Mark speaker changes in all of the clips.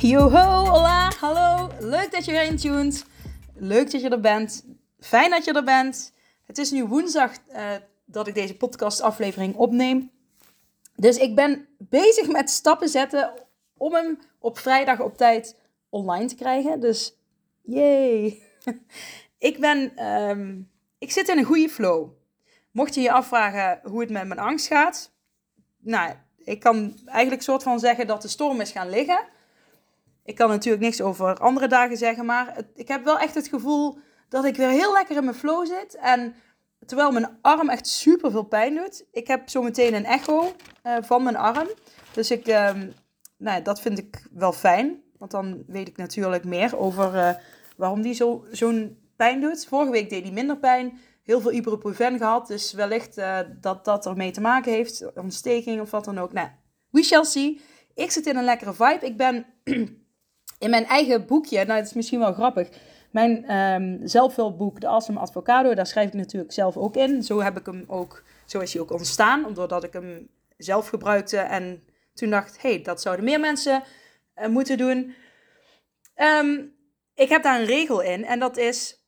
Speaker 1: Yoho, hola, hallo. Leuk dat je weer intuned. Leuk dat je er bent. Fijn dat je er bent. Het is nu woensdag uh, dat ik deze podcastaflevering opneem. Dus ik ben bezig met stappen zetten om hem op vrijdag op tijd online te krijgen. Dus yay. ik ben, um, ik zit in een goede flow. Mocht je je afvragen hoe het met mijn angst gaat. Nou, ik kan eigenlijk soort van zeggen dat de storm is gaan liggen. Ik kan natuurlijk niks over andere dagen zeggen, maar ik heb wel echt het gevoel dat ik weer heel lekker in mijn flow zit. En terwijl mijn arm echt super veel pijn doet. Ik heb zo meteen een echo uh, van mijn arm. Dus ik, uh, nou, dat vind ik wel fijn. Want dan weet ik natuurlijk meer over uh, waarom die zo, zo'n pijn doet. Vorige week deed hij minder pijn. Heel veel ibuprofen gehad. Dus wellicht uh, dat dat ermee te maken heeft. Ontsteking of wat dan ook. Nou, we shall see. Ik zit in een lekkere vibe. Ik ben in mijn eigen boekje. Nou, het is misschien wel grappig. Mijn um, De Awesome Advocado, daar schrijf ik natuurlijk zelf ook in. Zo heb ik hem ook, zo is hij ook ontstaan, doordat ik hem zelf gebruikte. En toen dacht, hé, hey, dat zouden meer mensen uh, moeten doen. Um, ik heb daar een regel in en dat is,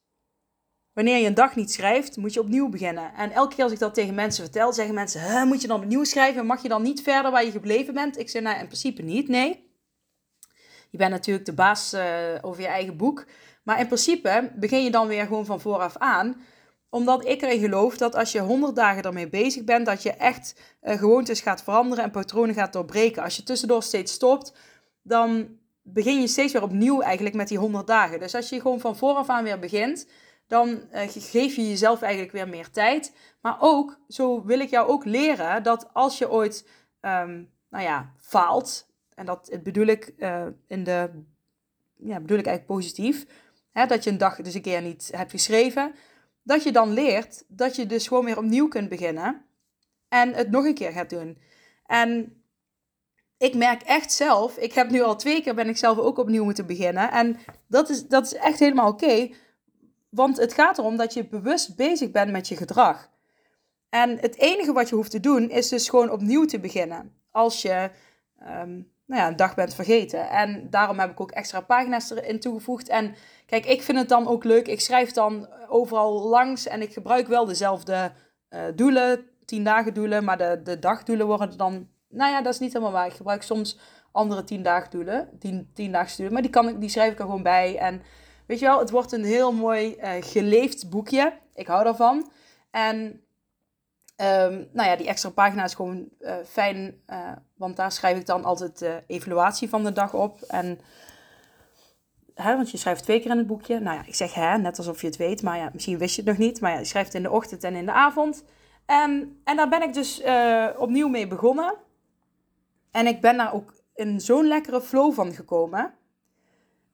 Speaker 1: wanneer je een dag niet schrijft, moet je opnieuw beginnen. En elke keer als ik dat tegen mensen vertel, zeggen mensen, moet je dan opnieuw schrijven? Mag je dan niet verder waar je gebleven bent? Ik zeg, nou, in principe niet, nee. Je bent natuurlijk de baas uh, over je eigen boek. Maar in principe begin je dan weer gewoon van vooraf aan. Omdat ik erin geloof dat als je 100 dagen ermee bezig bent, dat je echt uh, gewoontes gaat veranderen en patronen gaat doorbreken. Als je tussendoor steeds stopt, dan begin je steeds weer opnieuw eigenlijk met die 100 dagen. Dus als je gewoon van vooraf aan weer begint, dan uh, geef je jezelf eigenlijk weer meer tijd. Maar ook, zo wil ik jou ook leren dat als je ooit, um, nou ja, faalt, en dat bedoel ik uh, in de, ja, bedoel ik eigenlijk positief, hè, dat je een dag dus een keer niet hebt geschreven, dat je dan leert dat je dus gewoon weer opnieuw kunt beginnen en het nog een keer gaat doen. En ik merk echt zelf, ik heb nu al twee keer ben ik zelf ook opnieuw moeten beginnen. En dat is, dat is echt helemaal oké. want het gaat erom dat je bewust bezig bent met je gedrag. En het enige wat je hoeft te doen is dus gewoon opnieuw te beginnen. Als je um, nou ja, een dag bent vergeten. En daarom heb ik ook extra pagina's erin toegevoegd. En kijk, ik vind het dan ook leuk. Ik schrijf dan overal langs en ik gebruik wel dezelfde uh, doelen, tien dagen doelen, maar de, de dagdoelen worden dan, nou ja, dat is niet helemaal waar. Ik gebruik soms andere tien dagen doelen, tien, tien dagen doelen, maar die, kan ik, die schrijf ik er gewoon bij. En weet je wel, het wordt een heel mooi uh, geleefd boekje. Ik hou daarvan. En Um, nou ja, die extra pagina is gewoon uh, fijn, uh, want daar schrijf ik dan altijd de evaluatie van de dag op. En, hè, want je schrijft twee keer in het boekje. Nou ja, ik zeg hè, net alsof je het weet, maar ja, misschien wist je het nog niet. Maar ja, je schrijft in de ochtend en in de avond. Um, en daar ben ik dus uh, opnieuw mee begonnen. En ik ben daar ook in zo'n lekkere flow van gekomen.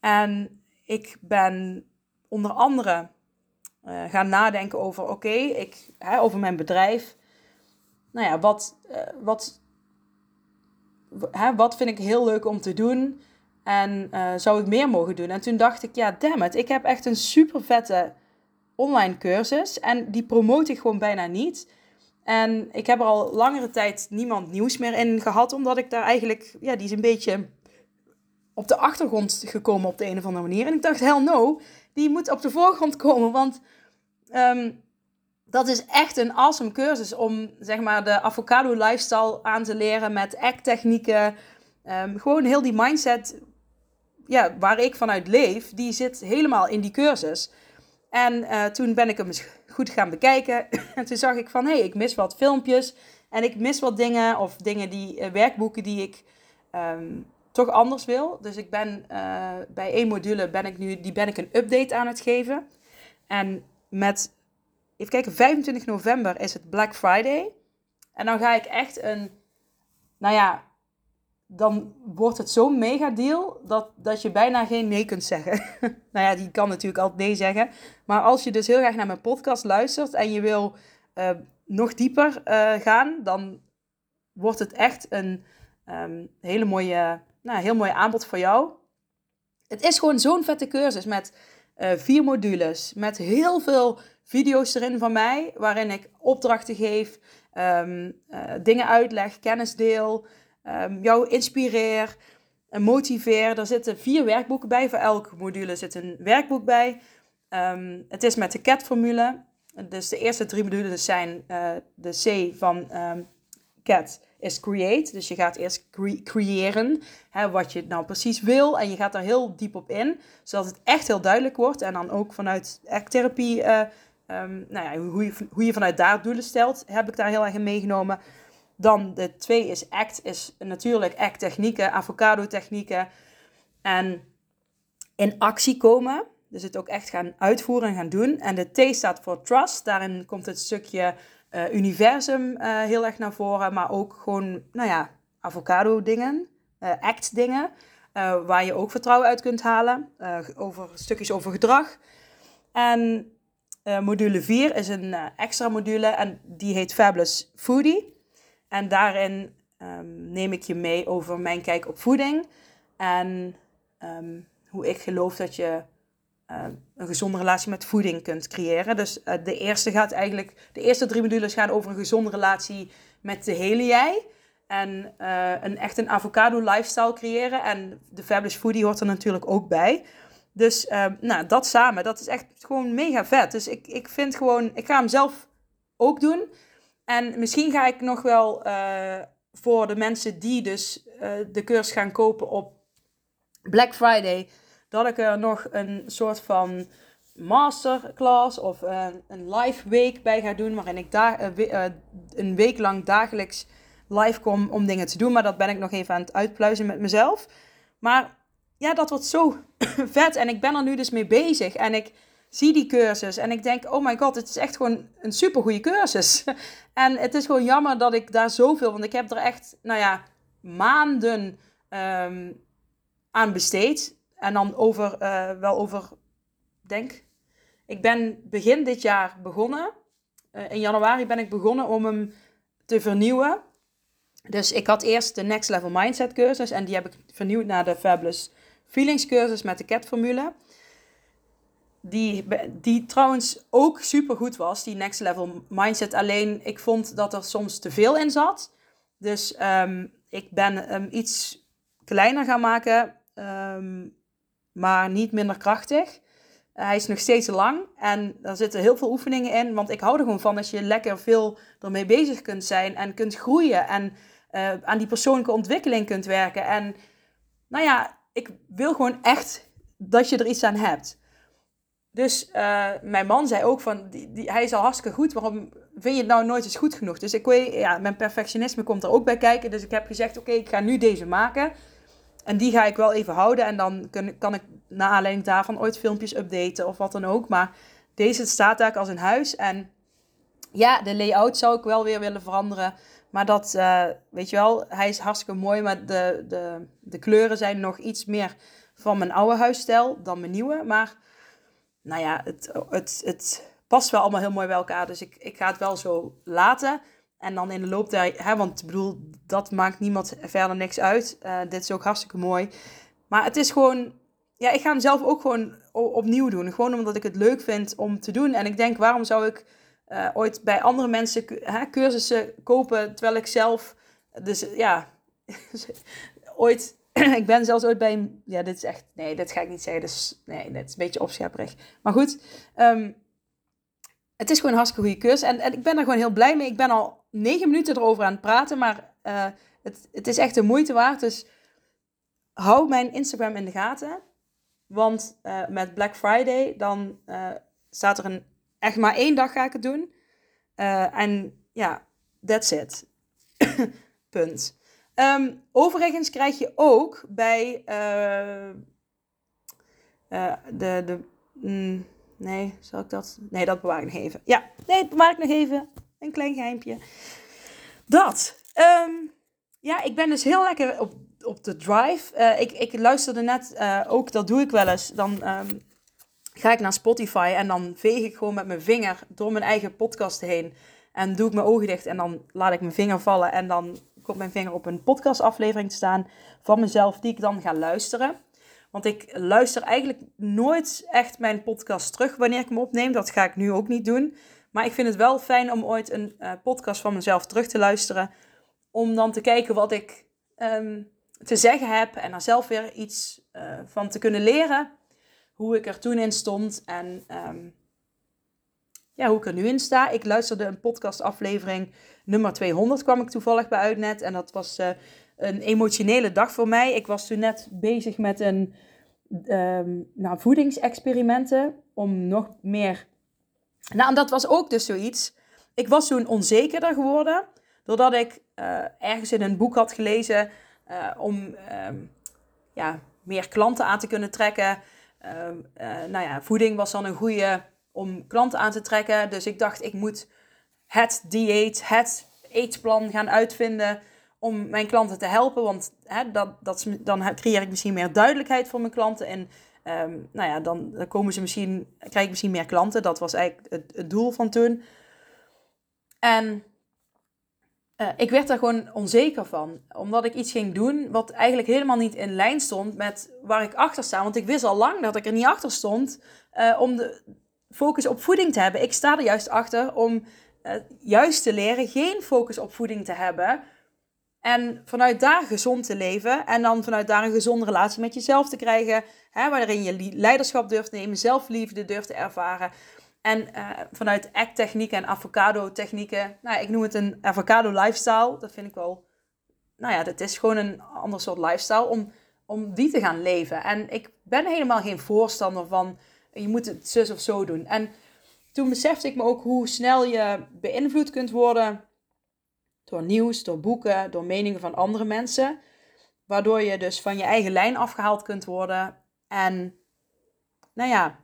Speaker 1: En ik ben onder andere uh, gaan nadenken over, oké, ik over mijn bedrijf. Nou ja, wat, uh, wat, hè, wat vind ik heel leuk om te doen? En uh, zou ik meer mogen doen? En toen dacht ik, ja, damn it, ik heb echt een super vette online cursus. En die promote ik gewoon bijna niet. En ik heb er al langere tijd niemand nieuws meer in gehad, omdat ik daar eigenlijk, ja, die is een beetje op de achtergrond gekomen op de een of andere manier. En ik dacht, hell no, die moet op de voorgrond komen, want um, dat is echt een awesome cursus om zeg maar de avocado lifestyle aan te leren met act technieken. Um, gewoon heel die mindset ja, waar ik vanuit leef, die zit helemaal in die cursus. En uh, toen ben ik hem goed gaan bekijken. en toen zag ik van, hé, hey, ik mis wat filmpjes. En ik mis wat dingen, of dingen die, uh, werkboeken die ik um, toch anders wil. Dus ik ben uh, bij één module, ben ik nu, die ben ik een update aan het geven. En met, even kijken, 25 november is het Black Friday. En dan ga ik echt een, nou ja, dan wordt het zo'n mega deal dat, dat je bijna geen nee kunt zeggen. nou ja, die kan natuurlijk altijd nee zeggen. Maar als je dus heel graag naar mijn podcast luistert en je wil uh, nog dieper uh, gaan, dan wordt het echt een um, hele mooie, nou, heel mooi aanbod voor jou. Het is gewoon zo'n vette cursus met uh, vier modules, met heel veel video's erin van mij, waarin ik opdrachten geef, um, dingen uitleg, kennis deel um, jou inspireer en motiveer. Er zitten vier werkboeken bij. Voor elke module zit een werkboek bij. Um, het is met de CAT-formule. Dus de eerste drie modules zijn uh, de C van CAT is create. Dus je gaat eerst cre creëren hè, wat je nou precies wil. En je gaat daar heel diep op in. Zodat het echt heel duidelijk wordt. En dan ook vanuit acttherapie, uh, um, nou ja, hoe, je, hoe je vanuit daar doelen stelt, heb ik daar heel erg in meegenomen. Dan de twee is ACT, is natuurlijk ACT-technieken, avocado-technieken. En in actie komen, dus het ook echt gaan uitvoeren en gaan doen. En de T staat voor trust, daarin komt het stukje uh, universum uh, heel erg naar voren, maar ook gewoon, nou ja, avocado-dingen, uh, ACT-dingen, waar je ook vertrouwen uit kunt halen, over stukjes over gedrag. En module 4 is een extra module en die heet Fabulous Foodie. En daarin um, neem ik je mee over mijn kijk op voeding. En um, hoe ik geloof dat je uh, een gezonde relatie met voeding kunt creëren. Dus uh, de eerste gaat eigenlijk, de eerste drie modules gaan over een gezonde relatie met de hele jij. En uh, een echt een avocado lifestyle creëren. En de Fabulous Foodie hoort er natuurlijk ook bij. Dus nou, dat samen, dat is echt gewoon mega vet. Dus ik, ik vind gewoon, ik ga hem zelf ook doen. En misschien ga ik nog wel voor de mensen die dus de cursus gaan kopen op Black Friday, dat ik er nog een soort van masterclass of uh, een live week bij ga doen, waarin ik daar een week lang dagelijks live kom om dingen te doen. Maar dat ben ik nog even aan het uitpluizen met mezelf. Maar ja, dat wordt zo vet en ik ben er nu dus mee bezig en ik zie die cursus en ik denk, oh my god, het is echt gewoon een super goede cursus. en het is gewoon jammer dat ik daar zoveel, want ik heb er echt, nou ja, maanden um, aan besteed. En dan over, uh, wel over, denk, ik ben begin dit jaar begonnen. Uh, in januari ben ik begonnen om hem te vernieuwen. Dus ik had eerst de Next Level Mindset cursus en die heb ik vernieuwd naar de Fabulous Feelings cursus met de CAT-formule. Die, die trouwens ook super goed was, die next level mindset. Alleen ik vond dat er soms te veel in zat. Dus um, ik ben hem iets kleiner gaan maken, um, maar niet minder krachtig. hij is nog steeds lang en er zitten heel veel oefeningen in. Want ik hou er gewoon van als je lekker veel ermee bezig kunt zijn en kunt groeien. En uh, aan die persoonlijke ontwikkeling kunt werken. En nou ja, ik wil gewoon echt dat je er iets aan hebt. Dus uh, mijn man zei ook van, die, hij is al hartstikke goed, waarom vind je het nou nooit eens goed genoeg? Dus ik weet, ja, mijn perfectionisme komt er ook bij kijken. Dus ik heb gezegd, oké, ik ga nu deze maken. En die ga ik wel even houden. En dan kan ik na aanleiding daarvan ooit filmpjes updaten of wat dan ook. Maar deze staat eigenlijk als een huis. En ja, de layout zou ik wel weer willen veranderen. Maar dat, uh, weet je wel, hij is hartstikke mooi. Maar de, de, de kleuren zijn nog iets meer van mijn oude huisstijl dan mijn nieuwe. Maar nou ja, het, het, het past wel allemaal heel mooi bij elkaar. Dus ik, ik ga het wel zo laten. En dan in de loop der... Hè, want ik bedoel, dat maakt niemand verder niks uit. Uh, dit is ook hartstikke mooi. Maar het is gewoon... Ja, ik ga hem zelf ook gewoon opnieuw doen. Gewoon omdat ik het leuk vind om te doen. En ik denk, waarom zou ik uh, ooit bij andere mensen hè, cursussen kopen... terwijl ik zelf... Dus ja, ooit ik ben zelfs ooit bij. Ja, dit is echt... Nee, dit ga ik niet zeggen. Dus nee, dit is een beetje opschepperig. Maar goed, um, het is gewoon een hartstikke goede cursus. En, en ik ben er gewoon heel blij mee. Ik ben al negen minuten erover aan het praten. Maar uh, het, het is echt de moeite waard. Dus hou mijn Instagram in de gaten. Want uh, met Black Friday, dan uh, staat er een... Echt maar één dag ga ik het doen. en ja, that's it. Punt. Um, overigens krijg je ook bij de. de mm, nee, zal ik dat. Nee, dat bewaar ik nog even. Ja, nee, dat bewaar ik nog even. Een klein geheimpje. Dat. Um, ja, ik ben dus heel lekker op, op de drive. Uh, ik, ik luisterde net uh, ook, dat doe ik wel eens. Dan um, ga ik naar Spotify en dan veeg ik gewoon met mijn vinger door mijn eigen podcast heen. En doe ik mijn ogen dicht en dan laat ik mijn vinger vallen. En dan komt mijn vinger op een podcastaflevering te staan van mezelf, die ik dan ga luisteren. Want ik luister eigenlijk nooit echt mijn podcast terug wanneer ik hem opneem. Dat ga ik nu ook niet doen. Maar ik vind het wel fijn om ooit een uh, podcast van mezelf terug te luisteren. Om dan te kijken wat ik um, te zeggen heb. En dan zelf weer iets uh, van te kunnen leren. Hoe ik er toen in stond. En um, ja, hoe ik er nu in sta. Ik luisterde een podcastaflevering nummer 200 kwam ik toevallig bij Uitnet. En dat was uh, een emotionele dag voor mij. Ik was toen net bezig met een um, nou, voedingsexperimenten. Om nog meer... Nou, en dat was ook dus zoiets. Ik was toen onzekerder geworden. Doordat ik uh, ergens in een boek had gelezen uh, om um, ja, meer klanten aan te kunnen trekken. Uh, nou ja, voeding was dan een goede om klanten aan te trekken. Dus ik dacht, ik moet het dieet, het eetplan gaan uitvinden om mijn klanten te helpen. Want hè, dat, dat, dan creëer ik misschien meer duidelijkheid voor mijn klanten. En um, nou ja, dan, komen ze misschien, krijg ik misschien meer klanten. Dat was eigenlijk het, doel van toen. En uh, ik werd daar gewoon onzeker van. Omdat ik iets ging doen wat eigenlijk helemaal niet in lijn stond met waar ik achter sta. Want ik wist al lang dat ik er niet achter stond uh, om de focus op voeding te hebben. Ik sta er juist achter om uh, juist te leren geen focus op voeding te hebben. En vanuit daar gezond te leven. En dan vanuit daar een gezonde relatie met jezelf te krijgen. Hè, waarin je leiderschap durft nemen, zelfliefde durft te ervaren. En uh, vanuit ACT-technieken en avocado-technieken, nou, ik noem het een avocado-lifestyle. Dat vind ik wel, nou ja, dat is gewoon een ander soort lifestyle om, om die te gaan leven. En ik ben helemaal geen voorstander van, je moet het zus of zo doen. En toen besefte ik me ook hoe snel je beïnvloed kunt worden door nieuws, door boeken, door meningen van andere mensen. Waardoor je dus van je eigen lijn afgehaald kunt worden. En, nou ja,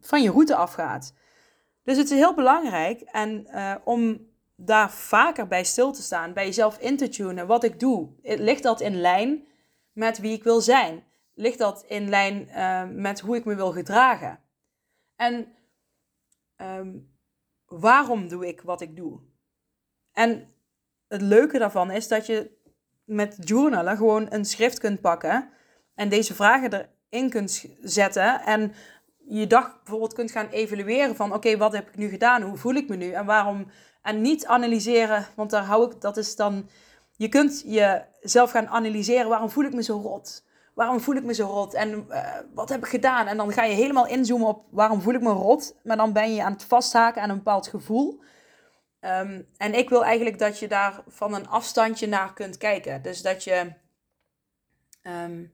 Speaker 1: van je route afgaat. Dus het is heel belangrijk en, uh, om daar vaker bij stil te staan, bij jezelf in te tunen. Wat ik doe, ligt dat in lijn met wie ik wil zijn? Ligt dat in lijn uh, met hoe ik me wil gedragen? En um, waarom doe ik wat ik doe? En het leuke daarvan is dat je met journalen gewoon een schrift kunt pakken en deze vragen erin kunt zetten. En je dag bijvoorbeeld kunt gaan evalueren van oké, wat heb ik nu gedaan? Hoe voel ik me nu? En waarom? En niet analyseren, want daar hou ik, dat is dan, je kunt jezelf gaan analyseren, waarom voel ik me zo rot? Waarom voel ik me zo rot? En uh, wat heb ik gedaan? En dan ga je helemaal inzoomen op waarom voel ik me rot? Maar dan ben je aan het vasthaken aan een bepaald gevoel. Um, en ik wil eigenlijk dat je daar van een afstandje naar kunt kijken. Dus dat je um,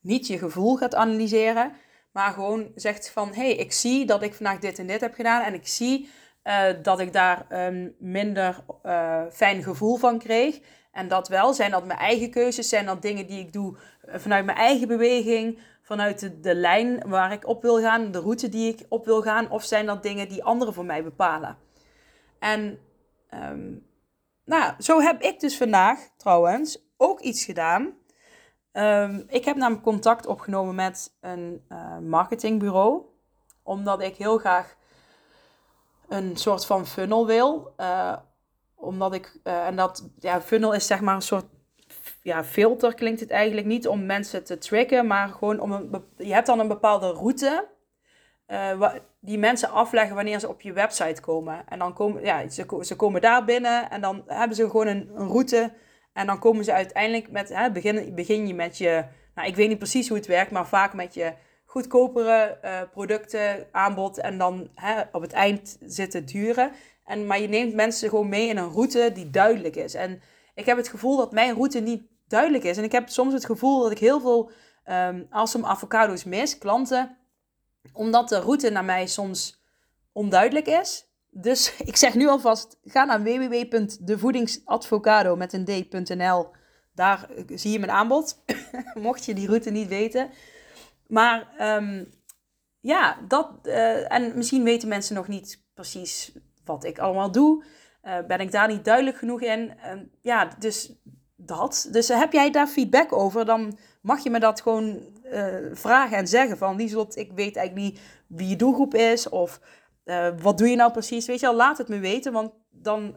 Speaker 1: niet je gevoel gaat analyseren, maar gewoon zegt van, hé, hey, ik zie dat ik vandaag dit en dit heb gedaan. En ik zie uh, dat ik daar een minder uh, fijn gevoel van kreeg. En dat wel, zijn dat mijn eigen keuzes? Zijn dat dingen die ik doe eh, vanuit mijn eigen beweging? Vanuit de lijn waar ik op wil gaan, de route die ik op wil gaan? Of zijn dat dingen die anderen voor mij bepalen? En um, nou, zo heb ik dus vandaag trouwens ook iets gedaan Um, ik heb namelijk contact opgenomen met een uh, marketingbureau. Omdat ik heel graag een soort van funnel wil. Uh, omdat ik, uh, en dat, ja, funnel is zeg maar een soort ja, filter klinkt het eigenlijk niet om mensen te tricken, maar gewoon om een, je hebt dan een bepaalde route die mensen afleggen wanneer ze op je website komen. En dan komen, ja, ze, ze komen daar binnen en dan hebben ze gewoon een, een route en dan komen ze uiteindelijk met, hè, begin, begin je met je, nou ik weet niet precies hoe het werkt, maar vaak met je goedkopere uh, producten, aanbod en dan hè, op het eind zitten duren. En, maar je neemt mensen gewoon mee in een route die duidelijk is. En ik heb het gevoel dat mijn route niet duidelijk is. En ik heb soms het gevoel dat ik heel veel um, awesome avocado's mis, klanten, omdat de route naar mij soms onduidelijk is. Dus ik zeg nu alvast, ga naar www.devoedingsadvocado. Daar zie je mijn aanbod, mocht je die route niet weten. Maar um, ja, dat, uh, en misschien weten mensen nog niet precies wat ik allemaal doe. Uh, ben ik daar niet duidelijk genoeg in? Uh, ja, dus dat. Dus heb jij daar feedback over, dan mag je me dat gewoon vragen en zeggen van Lieslot, ik weet eigenlijk niet wie je doelgroep is of wat doe je nou precies. Weet je al, laat het me weten, want dan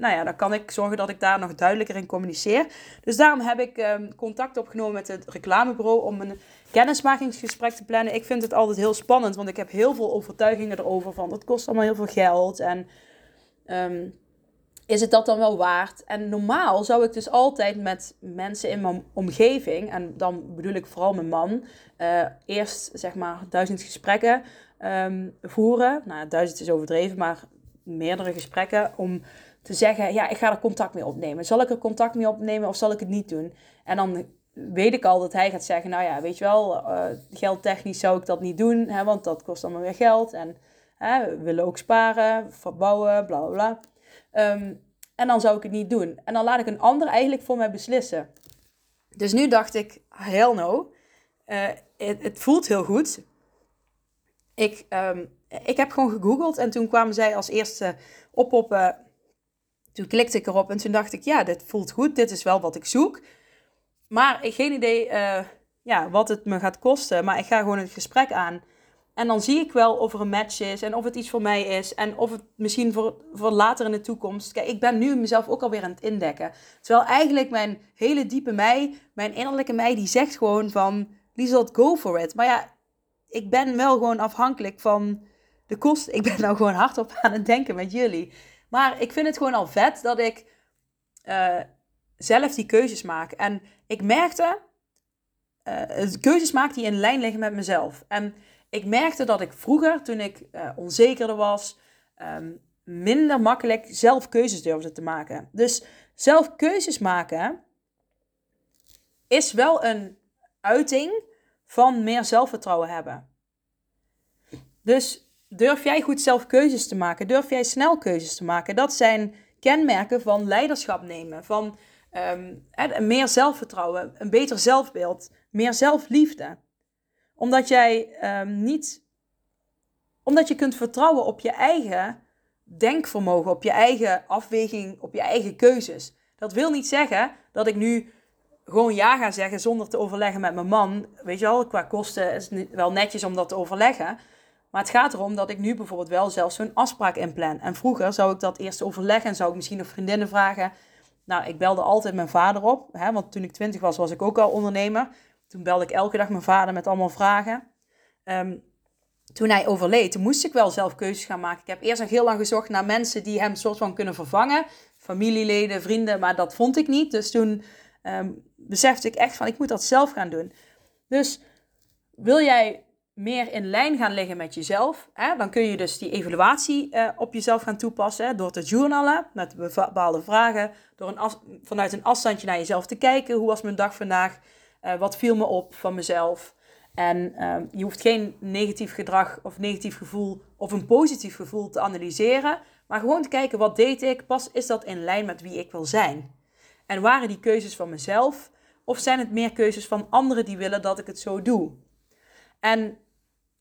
Speaker 1: nou ja, dan kan ik zorgen dat ik daar nog duidelijker in communiceer. Dus daarom heb ik um, contact opgenomen met het reclamebureau om een kennismakingsgesprek te plannen. Ik vind het altijd heel spannend, want ik heb heel veel overtuigingen erover van dat kost allemaal heel veel geld en ehm, is het dat dan wel waard? En normaal zou ik dus altijd met mensen in mijn omgeving, en dan bedoel ik vooral mijn man, uh, eerst zeg maar duizend gesprekken um, voeren. Nou, duizend is overdreven, maar meerdere gesprekken om te zeggen, ja, ik ga er contact mee opnemen. Zal ik er contact mee opnemen of zal ik het niet doen? En dan weet ik al dat hij gaat zeggen, nou ja, weet je wel, uh, geldtechnisch zou ik dat niet doen, hè, want dat kost allemaal weer geld. En hè, we willen ook sparen, verbouwen, bla bla bla. Ehm, en dan zou ik het niet doen. En dan laat ik een ander eigenlijk voor mij beslissen. Dus nu dacht ik, hell no, uh, het, voelt heel goed. Ik, um, ik heb gewoon gegoogeld en toen kwamen zij als eerste oppoppen toen klikte ik erop en toen dacht ik, ja, dit voelt goed, dit is wel wat ik zoek. Maar ik geen idee uh, ja, wat het me gaat kosten, maar ik ga gewoon het gesprek aan. En dan zie ik wel of er een match is en of het iets voor mij is. En of het misschien voor, voor later in de toekomst. Kijk, ik ben nu mezelf ook alweer aan het indekken. Terwijl eigenlijk mijn hele diepe mij, mijn innerlijke mij, die zegt gewoon van... Liesel, go for it. Maar ja, ik ben wel gewoon afhankelijk van de kosten. Ik ben nou gewoon hardop aan het denken met jullie. Maar ik vind het gewoon al vet dat ik uh, zelf die keuzes maak. En ik merkte, uh, keuzes maak die in lijn liggen met mezelf. En ik merkte dat ik vroeger, toen ik uh, onzekerder was, um, minder makkelijk zelf keuzes durfde te maken. Dus zelf keuzes maken is wel een uiting van meer zelfvertrouwen hebben. Dus Durf jij goed zelf keuzes te maken? Durf jij snel keuzes te maken? Dat zijn kenmerken van leiderschap nemen, van um, meer zelfvertrouwen, een beter zelfbeeld, meer zelfliefde. Omdat jij um, niet, omdat je kunt vertrouwen op je eigen denkvermogen, op je eigen afweging, op je eigen keuzes. Dat wil niet zeggen dat ik nu gewoon ja ga zeggen zonder te overleggen met mijn man. Weet je wel, qua kosten is het wel netjes om dat te overleggen. Maar het gaat erom dat ik nu bijvoorbeeld wel zelf zo'n afspraak inplan. En vroeger zou ik dat eerst overleggen en zou ik misschien nog vriendinnen vragen. Nou, ik belde altijd mijn vader op. Hè, want toen ik twintig was, was ik ook al ondernemer. Toen belde ik elke dag mijn vader met allemaal vragen. Ehm, toen hij overleed, moest ik wel zelf keuzes gaan maken. Ik heb eerst nog heel lang gezocht naar mensen die hem soort van kunnen vervangen. Familieleden, vrienden, maar dat vond ik niet. Dus toen um, besefte ik echt van, ik moet dat zelf gaan doen. Dus wil jij meer in lijn gaan liggen met jezelf, hè, dan kun je dus die evaluatie uh, op jezelf gaan toepassen. Door te journalen met bepaalde vragen. Door een vanuit een afstandje naar jezelf te kijken. Hoe was mijn dag vandaag? Uh, wat viel me op van mezelf? En uh, je hoeft geen negatief gedrag of negatief gevoel of een positief gevoel te analyseren. Maar gewoon te kijken, wat deed ik? Pas is dat in lijn met wie ik wil zijn? En waren die keuzes van mezelf? Of zijn het meer keuzes van anderen die willen dat ik het zo doe? En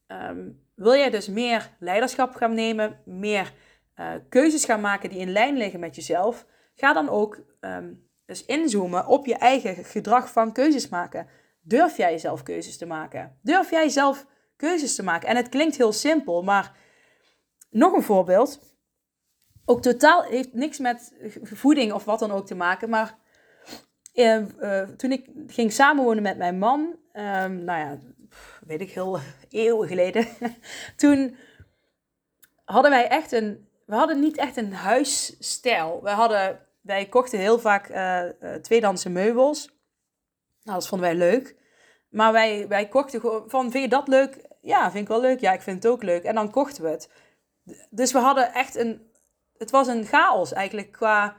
Speaker 1: um, wil jij dus meer leiderschap gaan nemen, meer uh, keuzes gaan maken die in lijn liggen met jezelf, ga dan ook um, dus inzoomen op je eigen gedrag van keuzes maken. Durf jij zelf keuzes te maken? Durf jij zelf keuzes te maken? En het klinkt heel simpel, maar nog een voorbeeld. Ook totaal heeft niks met voeding of wat dan ook te maken, maar uh, uh, toen ik ging samenwonen met mijn man, um, nou ja, weet ik heel eeuwen geleden. Toen hadden wij echt een, we hadden niet echt een huisstijl. We hadden, wij kochten heel vaak uh, tweedehandse meubels. Nou, dat vonden wij leuk. Maar wij, wij kochten gewoon van, vind je dat leuk? Ja, vind ik wel leuk. Ja, ik vind het ook leuk. En dan kochten we het. Dus we hadden echt een, het was een chaos eigenlijk qua,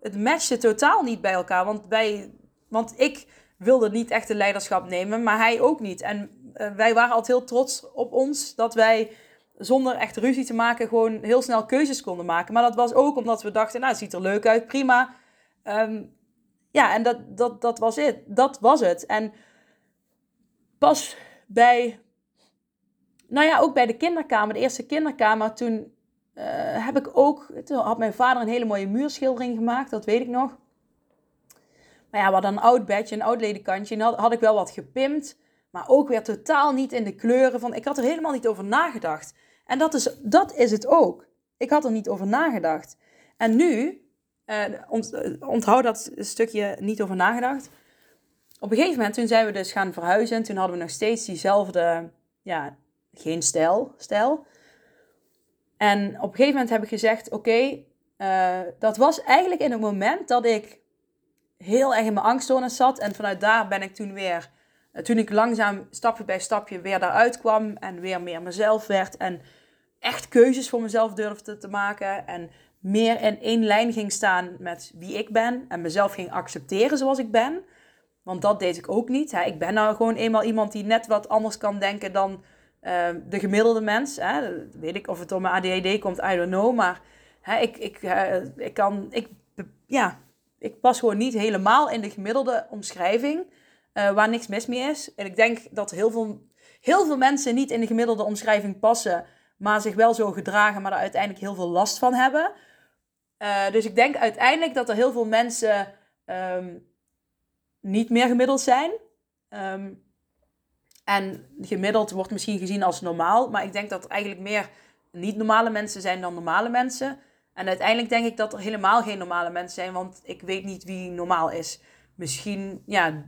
Speaker 1: het matchte totaal niet bij elkaar. Want wij, want ik wilde niet echt de leiderschap nemen, maar hij ook niet. En uh, wij waren altijd heel trots op ons dat wij zonder echt ruzie te maken gewoon heel snel keuzes konden maken. Maar dat was ook omdat we dachten, nou, het ziet er leuk uit, prima. Um, ja, en dat, dat, dat was het. Dat was het. En pas bij, nou ja, ook bij de kinderkamer, de eerste kinderkamer, toen uh, heb ik ook, toen had mijn vader een hele mooie muurschildering gemaakt, dat weet ik nog. Maar ja, wat een oud bedje, een oud ledikantje. En had ik wel wat gepimpt. Maar ook weer totaal niet in de kleuren van. Ik had er helemaal niet over nagedacht. En dat is, dat is het ook. Ik had er niet over nagedacht. En nu, uh, onthoud dat stukje niet over nagedacht. Op een gegeven moment, toen zijn we dus gaan verhuizen. Toen hadden we nog steeds diezelfde, ja, geen stijl. stijl. En op een gegeven moment heb ik gezegd: Oké, uh, dat was eigenlijk in het moment dat ik heel erg in mijn angststoornis zat. En vanuit daar ben ik toen weer, toen ik langzaam stapje bij stapje weer daaruit kwam en weer meer mezelf werd. En echt keuzes voor mezelf durfde te maken. En meer in één lijn ging staan met wie ik ben. En mezelf ging accepteren zoals ik ben. Want dat deed ik ook niet. Hè. Ik ben nou gewoon eenmaal iemand die net wat anders kan denken dan uh, de gemiddelde mens. Hè. Weet ik of het door mijn ADHD komt, I don't know. Maar hè, ik, ik, uh, ik kan, ik, ja, ik pas gewoon niet helemaal in de gemiddelde omschrijving. Uh, waar niks mis mee is. En ik denk dat heel veel, heel veel mensen niet in de gemiddelde omschrijving passen. Maar zich wel zo gedragen, maar er uiteindelijk heel veel last van hebben. dus ik denk uiteindelijk dat er heel veel mensen um, niet meer gemiddeld zijn. Um, en gemiddeld wordt misschien gezien als normaal, maar ik denk dat er eigenlijk meer niet normale mensen zijn dan normale mensen. En uiteindelijk denk ik dat er helemaal geen normale mensen zijn, want ik weet niet wie normaal is. Misschien, ja,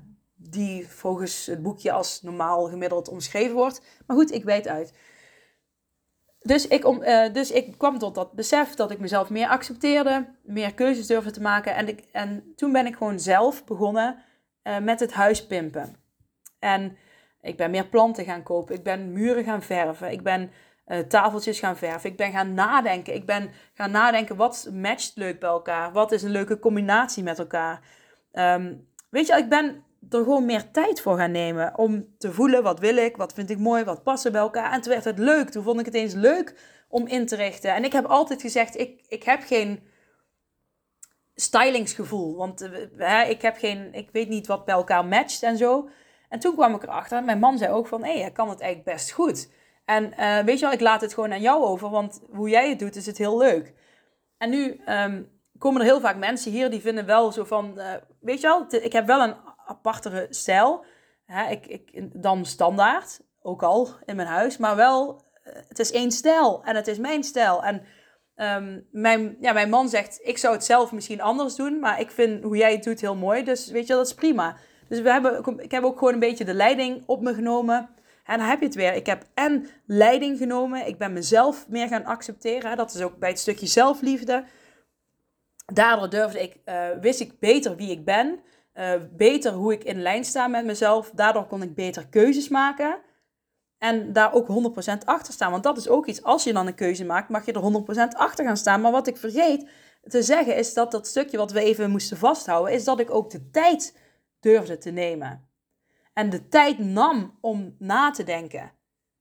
Speaker 1: die volgens het boekje als normaal gemiddeld omschreven wordt. Maar goed, ik weet uit. Dus ik, om, uh, dus ik kwam tot dat besef dat ik mezelf meer accepteerde, meer keuzes durfde te maken. En, ik, en toen ben ik gewoon zelf begonnen uh, met het huis pimpen. En ik ben meer planten gaan kopen. Ik ben muren gaan verven. Ik ben uh, tafeltjes gaan verven. Ik ben gaan nadenken. Ik ben gaan nadenken wat matcht leuk bij elkaar. Wat is een leuke combinatie met elkaar. Um, weet je, ik ben er gewoon meer tijd voor gaan nemen. Om te voelen wat wil ik, wat vind ik mooi, wat past bij elkaar. En toen werd het leuk. Toen vond ik het eens leuk om in te richten. En ik heb altijd gezegd, ik, ik heb geen stylingsgevoel. Want uh, ik heb geen, ik weet niet wat bij elkaar matcht en zo. En toen kwam ik erachter, mijn man zei ook van, hé, kan het eigenlijk best goed. En uh, weet je wel, ik laat het gewoon aan jou over, want hoe jij het doet is het heel leuk. En nu um, komen er heel vaak mensen hier die vinden wel zo van, uh, weet je wel, ik heb wel een apartere stijl. Hè, ik, ik, dan standaard, ook al in mijn huis, maar wel, uh, het is één stijl en het is mijn stijl. En um, mijn, ja, mijn man zegt, ik zou het zelf misschien anders doen, maar ik vind hoe jij het doet heel mooi, dus weet je, dat is prima. Dus we hebben, ik heb ook gewoon een beetje de leiding op me genomen. En dan heb je het weer. Ik heb en leiding genomen. Ik ben mezelf meer gaan accepteren. Dat is ook bij het stukje zelfliefde. Daardoor durfde ik, uh, wist ik beter wie ik ben. Uh, beter hoe ik in lijn sta met mezelf. Daardoor kon ik beter keuzes maken. En daar ook 100% achter staan. Want dat is ook iets. Als je dan een keuze maakt, mag je er 100% achter gaan staan. Maar wat ik vergeet te zeggen is dat dat stukje wat we even moesten vasthouden, is dat ik ook de tijd durfde te nemen. En de tijd nam om na te denken.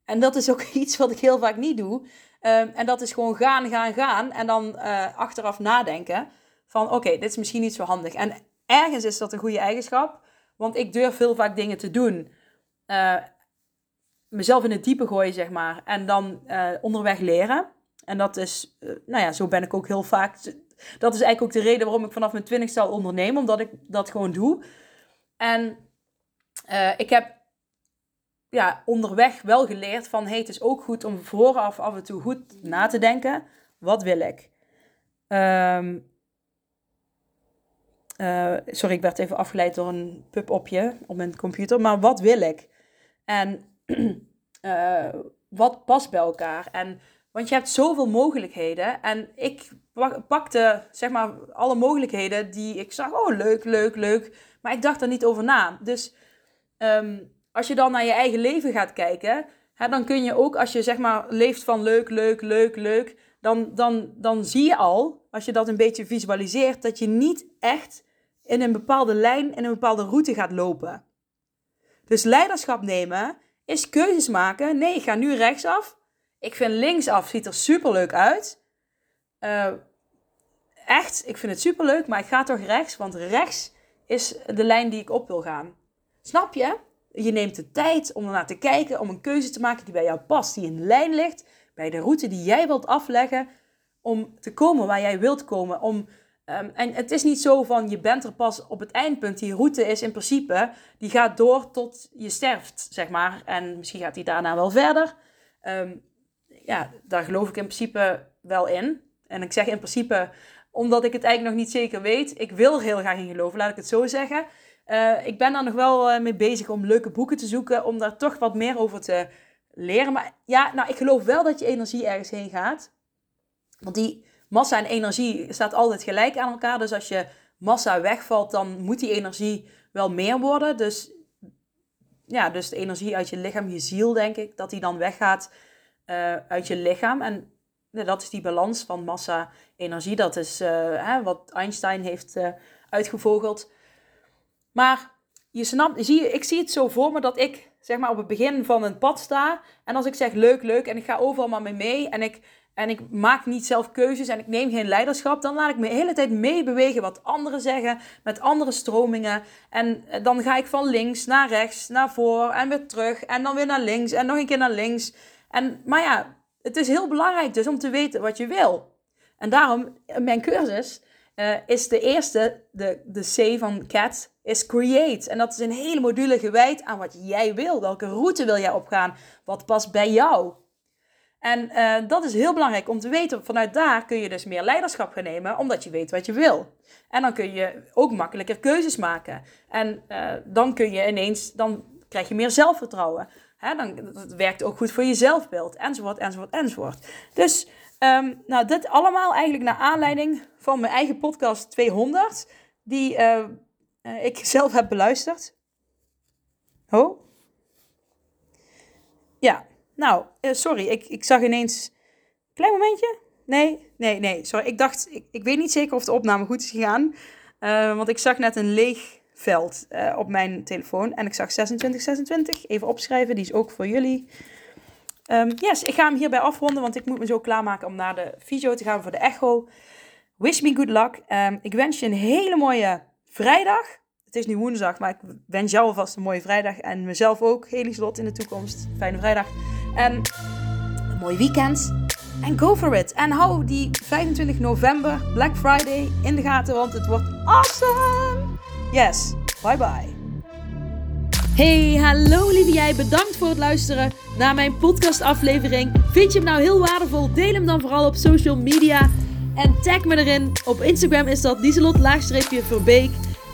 Speaker 1: En dat is ook iets wat ik heel vaak niet doe. Ehm, en dat is gewoon gaan, gaan, gaan. En dan uh, achteraf nadenken van oké, dit is misschien niet zo handig. En ergens is dat een goede eigenschap. Want ik durf heel vaak dingen te doen. Uh, mezelf in het diepe gooien, zeg maar. En dan uh, onderweg leren. En dat is, nou ja, zo ben ik ook heel vaak. Dat is eigenlijk ook de reden waarom ik vanaf mijn twintigste al onderneem. Omdat ik dat gewoon doe. En ik heb ja, onderweg wel geleerd van... Hey, het is ook goed om vooraf af en toe goed na te denken. Wat wil ik? Um, uh, sorry, ik werd even afgeleid door een pub-opje op mijn computer. Maar wat wil ik? En uh, wat past bij elkaar? En, want je hebt zoveel mogelijkheden. En ik pakte zeg maar alle mogelijkheden die ik zag. Oh, leuk, leuk, leuk. Maar ik dacht er niet over na. Dus um, als je dan naar je eigen leven gaat kijken, hè, dan kun je ook, als je zeg maar leeft van leuk, leuk, leuk, leuk, dan, dan, dan zie je al, als je dat een beetje visualiseert, dat je niet echt in een bepaalde lijn, in een bepaalde route gaat lopen. Dus leiderschap nemen is keuzes maken. Nee, ik ga nu rechtsaf. Ik vind linksaf ziet er super leuk uit. Uh, echt, ik vind het super leuk, maar ik ga toch rechts, want rechts is de lijn die ik op wil gaan. Snap je? Je neemt de tijd om ernaar te kijken, om een keuze te maken die bij jou past, die in lijn ligt bij de route die jij wilt afleggen om te komen waar jij wilt komen, om Ehm, en het is niet zo van je bent er pas op het eindpunt. Die route is in principe, die gaat door tot je sterft, zeg maar. En misschien gaat die daarna wel verder. Um, ja, daar geloof ik in principe wel in. En ik zeg in principe omdat ik het eigenlijk nog niet zeker weet. Ik wil heel graag in geloven, laat ik het zo zeggen. Uh, ik ben daar nog wel uh, mee bezig om leuke boeken te zoeken, om daar toch wat meer over te leren. Maar ja, nou, ik geloof wel dat je energie ergens heen gaat. Want die massa en energie staat altijd gelijk aan elkaar. Dus als je massa wegvalt, dan moet die energie wel meer worden. Dus ja, dus de energie uit je lichaam, je ziel, denk ik, dat die dan weggaat uh, uit je lichaam. En dat is die balans van massa-energie. Dat is hè, wat Einstein heeft uh, uitgevogeld. Maar je snapt, zie, ik zie het zo voor me dat ik zeg maar op het begin van een pad sta. En als ik zeg leuk, leuk en ik ga overal maar mee mee en ik, en ik maak niet zelf keuzes en ik neem geen leiderschap, dan laat ik me de hele tijd meebewegen wat anderen zeggen met andere stromingen. En dan ga ik van links naar rechts, naar voor en weer terug en dan weer naar links en nog een keer naar links. En, maar ja, het is heel belangrijk dus om te weten wat je wil. En daarom, mijn cursus uh, is de eerste, de, de C van CAT, is create. En dat is een hele module gewijd aan wat jij wil. Welke route wil jij opgaan? Wat past bij jou? En uh, dat is heel belangrijk om te weten. Vanuit daar kun je dus meer leiderschap gaan nemen, omdat je weet wat je wil. En dan kun je ook makkelijker keuzes maken. En uh, dan kun je ineens, dan krijg je meer zelfvertrouwen. Hè, dan, dat werkt ook goed voor je zelfbeeld, enzovoort, enzovoort, enzovoort. Dus um, nou, dit allemaal eigenlijk naar aanleiding van mijn eigen podcast 200, die uh, ik zelf heb beluisterd. Oh? Ja, nou, uh, sorry, ik, ik zag ineens... Klein momentje? Nee, nee, nee, sorry. Ik dacht, ik, ik weet niet zeker of de opname goed is gegaan. want ik zag net een leeg veld uh, op mijn telefoon. En ik zag 2626. Even opschrijven, die is ook voor jullie. Um, yes, ik ga hem hierbij afronden, want ik moet me zo klaarmaken om naar de fysio te gaan voor de echo. Wish me good luck. Um, ik wens je een hele mooie vrijdag. Het is nu woensdag, maar ik wens jou alvast een mooie vrijdag. En mezelf ook, Slot in de toekomst. Fijne vrijdag. En een mooi weekend. En go for it. En hou die 25 november, Black Friday, in de gaten, want het wordt awesome. Yes, bye bye. Hey, hallo lieve jij. Bedankt voor het luisteren naar mijn podcastaflevering. Vind je hem nou heel waardevol? Deel hem dan vooral op social media. En tag me erin. Op Instagram is dat Lieselot-Verbeek.